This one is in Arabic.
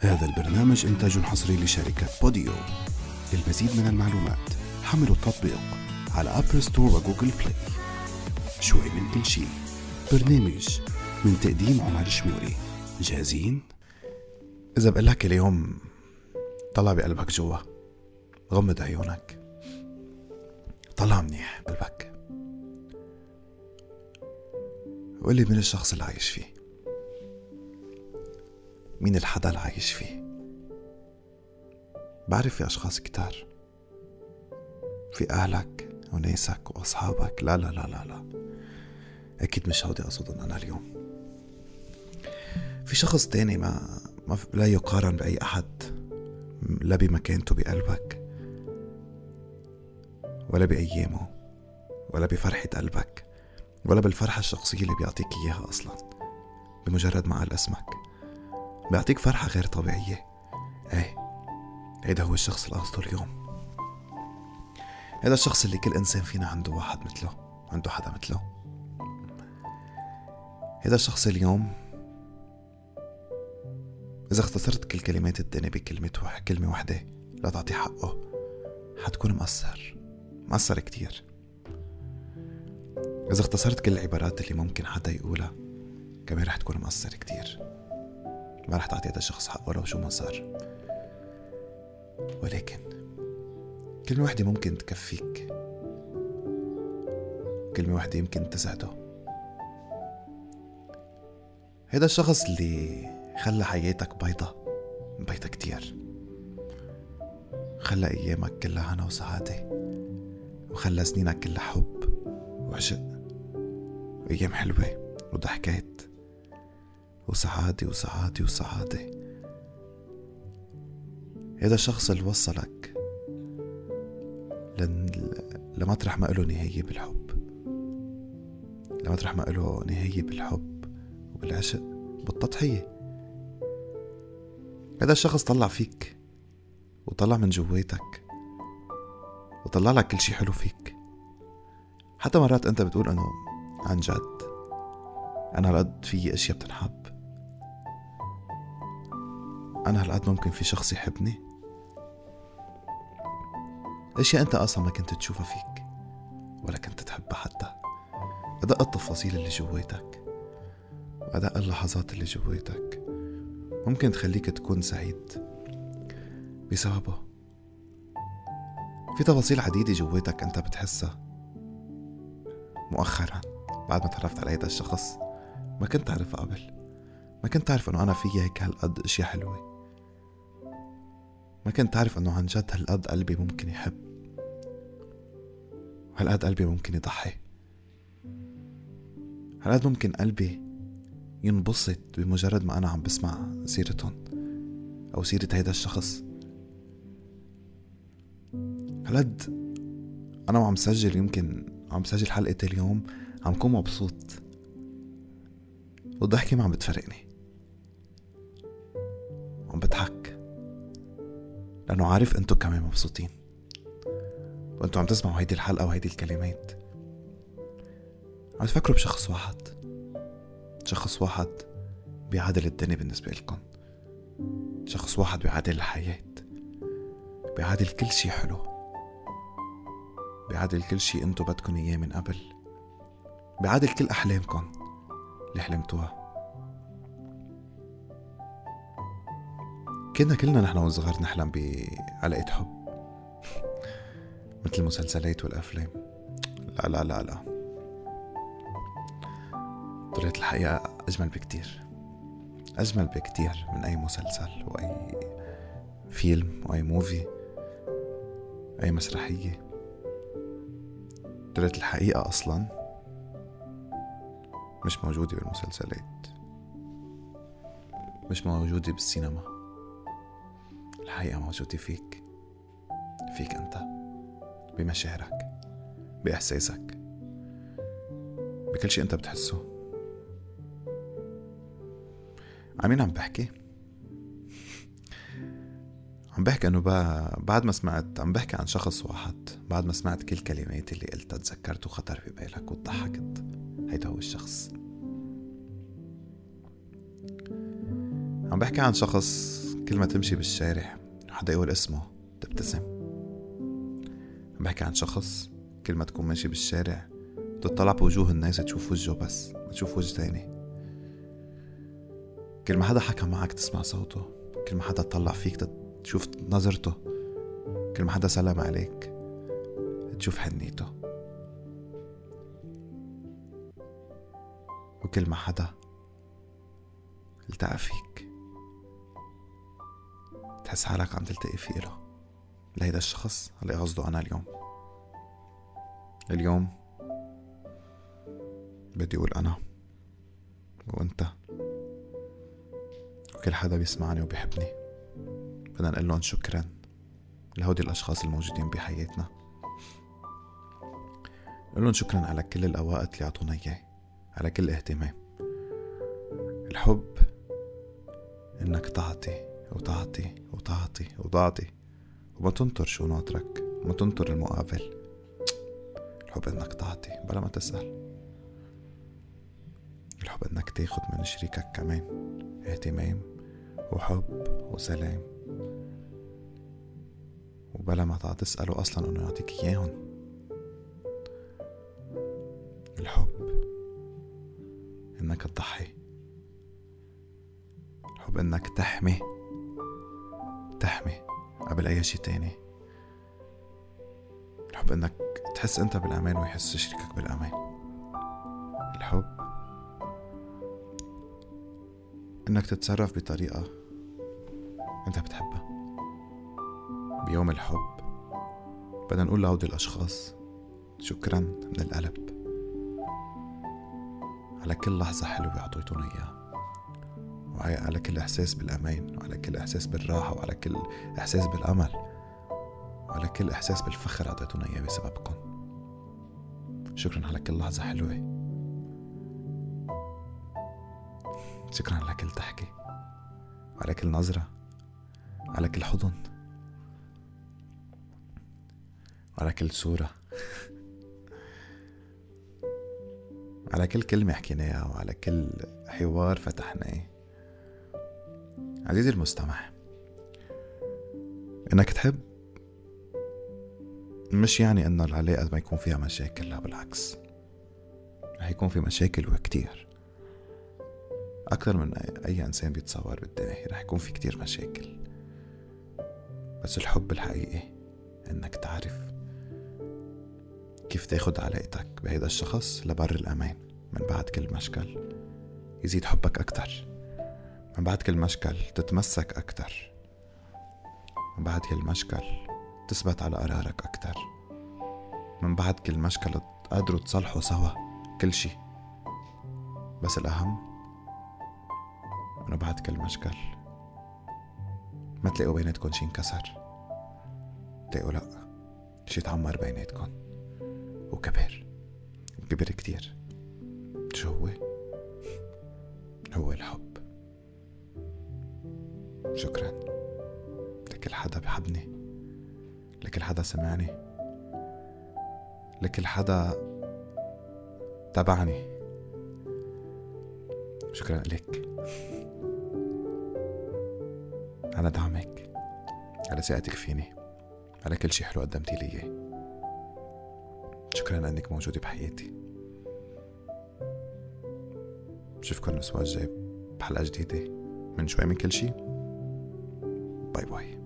هذا البرنامج إنتاج حصري لشركة بودیو. للمزيد من المعلومات حملوا التطبيق على Apple Store و Google Play شوي من كل شيء. برنامج من تقديم عمر شموري. جاهزين؟ إذا بقول لك اليوم طلع بقلبك جوا. غمض عيونك. طلع منيح قلبك. وقولي من الشخص اللي عايش فيه. مين الحدا اللي عايش فيه؟ بعرف في أشخاص كتار. في أهلك وناسك وأصحابك. لا لا لا لا لا. أكيد مش هودي أقصدهم أنا اليوم. في شخص تاني ما, ما لا يقارن بأي أحد. لا بمكانته بقلبك. ولا بأيامه. ولا بفرحة قلبك. ولا بالفرحة الشخصية اللي بيعطيك إياها أصلا. بمجرد ما قال اسمك. بيعطيك فرحة غير طبيعية. إيه هيدا هو الشخص اللي قصده اليوم. هذا الشخص اللي كل إنسان فينا عنده واحد مثله عنده حدا مثله. هذا الشخص اليوم إذا اختصرت كل كلمات الدنيا بكلمة كلمة وحدة لا تعطي حقه حتكون مقصر مقصر كتير. إذا اختصرت كل العبارات اللي ممكن حدا يقولها كمان رح تكون مقصر كتير. ما رح تعطي هذا الشخص حقه لو شو ما صار. ولكن كلمة واحدة ممكن تكفيك. كلمة واحدة يمكن تسعده هذا الشخص اللي خلى حياتك بيضة بيضة كتير. خلى أيامك كلها هنا وسعادة وخلى سنينك كلها حب وعشق. وأيام حلوة وضحكات. وسعادة وسعادة وسعادة هذا الشخص اللي وصلك لن... لمطرح ما له نهاية بالحب. لمطرح ما له نهاية بالحب وبالعشق بالتضحية. هذا الشخص طلع فيك وطلع من جواتك وطلع لك كل شي حلو فيك. حتى مرات أنت بتقول إنه عن جد أنا هالقد في أشياء بتنحب أنا هالقد ممكن في شخص يحبني؟ اشياء أنت أصلا ما كنت تشوفها فيك؟ ولا كنت تحبها حتى؟ أدق التفاصيل اللي جواتك وادق اللحظات اللي جواتك ممكن تخليك تكون سعيد بسببه. في تفاصيل عديدة جواتك أنت بتحسها. مؤخرا بعد ما تعرفت على هيدا الشخص ما كنت تعرفها قبل. ما كنت تعرف إنه أنا فيي هيك هالقد إشياء حلوة. ما كنت تعرف إنه عن جد هالقد قلبي ممكن يحب. هالقد قلبي ممكن يضحي. هالقد ممكن قلبي ينبسط بمجرد ما أنا عم بسمع سيرتهم أو سيرة هيدا الشخص. هالقد أنا وعم سجل يمكن عم سجل حلقة اليوم عم كون مبسوط. والضحكة ما عم بتفرقني. عم بضحك. لأنه عارف انتو كمان مبسوطين. وانتو عم تسمعوا هيدي الحلقة وهيدي الكلمات. عم تفكروا بشخص واحد. شخص واحد بيعادل الدنيا بالنسبة لكم. شخص واحد بيعادل الحياة. بيعادل كل شي حلو. بيعادل كل شي انتو بدكن إياه من قبل. بيعادل كل أحلامكم اللي حلمتوها. كنا كلنا نحن وصغار نحلم بعلاقة حب. مثل المسلسلات والأفلام. لا لا لا لا. طلعت الحقيقة أجمل بكتير. أجمل بكتير من أي مسلسل وأي فيلم وأي موفي أي مسرحية. طلعت الحقيقة أصلا مش موجودة بالمسلسلات. مش موجودة بالسينما. الحقيقة موجودة فيك. فيك أنت. بمشاعرك. بإحساسك. بكل شيء أنت بتحسه. عمين عم بحكي؟ عم بحكي إنه بعد ما سمعت عم بحكي عن شخص واحد. بعد ما سمعت كل كلمات اللي قلتها تذكرت وخطر في بالك وضحكت. هيدا هو الشخص. عم بحكي عن شخص كل ما تمشي بالشارع حدا يقول اسمه تبتسم. عم بحكي عن شخص كل ما تكون ماشي بالشارع تطلع بوجوه الناس تشوف وجهه بس ما تشوف وجه تاني. كل ما حدا حكى معك تسمع صوته كل ما حدا طلع فيك تشوف نظرته كل ما حدا سلم عليك تشوف حنيته. وكل ما حدا التقى فيك. تحس حالك عم تلتقي فيه له لهيدا الشخص اللي قصده أنا اليوم. اليوم بدي أقول أنا وأنت وكل حدا بيسمعني وبيحبني. بدنا نقول لهم شكرا لهودي الأشخاص الموجودين بحياتنا. نقول لهم شكرا على كل الأوقات اللي أعطونا إياه على كل اهتمام الحب إنك تعطي وتعطي وتعطي وتعطي. وما تنطر شو ناطرك ما تنطر المقابل. الحب إنك تعطي بلا ما تسأل. الحب إنك تاخد من شريكك كمان اهتمام وحب وسلام. وبلا ما تسأله أصلا إنه يعطيك إياهم. الحب إنك تضحي. الحب إنك تحمي. تحمي قبل أي شي تاني. الحب إنك تحس أنت بالأمان ويحس شريكك بالأمان. الحب إنك تتصرف بطريقة أنت بتحبها. بيوم الحب بدنا نقول لهودي الأشخاص شكرا من القلب على كل لحظة حلوة عطيتونا إياها. وعلى كل إحساس بالأمان وعلى كل إحساس بالراحة وعلى كل إحساس بالأمل وعلى كل إحساس بالفخر عطيتونا إياه بسببكم. شكرا على كل لحظة حلوة. شكرا على كل ضحكة وعلى كل نظرة على كل حضن على كل صورة. على كل كلمة حكيناها وعلى كل حوار فتحناه. عزيزي المستمع إنك تحب؟ مش يعني انه العلاقة ما يكون فيها مشاكل لا بالعكس. رح يكون في مشاكل وكتير. أكثر من أي إنسان بيتصور بالدنيا رح يكون في كتير مشاكل. بس الحب الحقيقي إنك تعرف كيف تاخد علاقتك بهيدا الشخص لبر الأمان من بعد كل مشكل يزيد حبك أكتر. من بعد كل مشكل تتمسك أكتر. من بعد كل مشكل تثبت على قرارك أكتر. من بعد كل مشكل تقدروا تصلحوا سوا كل شي. بس الأهم إنه بعد كل مشكل ما تلاقوا بيناتكم شي انكسر. تلاقوا لأ شي تعمر بيناتكم. وكبر. وكبر كتير. شو هو؟ هو الحب. شكرا. لكل حدا بحبني لكل حدا سمعني. لكل حدا تبعني شكرا لك. على دعمك. على ثقتك فيني. على كل شي حلو قدمتي لي. شكرا إنك موجودة بحياتي. بشوفكن الأسبوع الجاي بحلقة جديدة. من شوي من كل شي. Bye bye.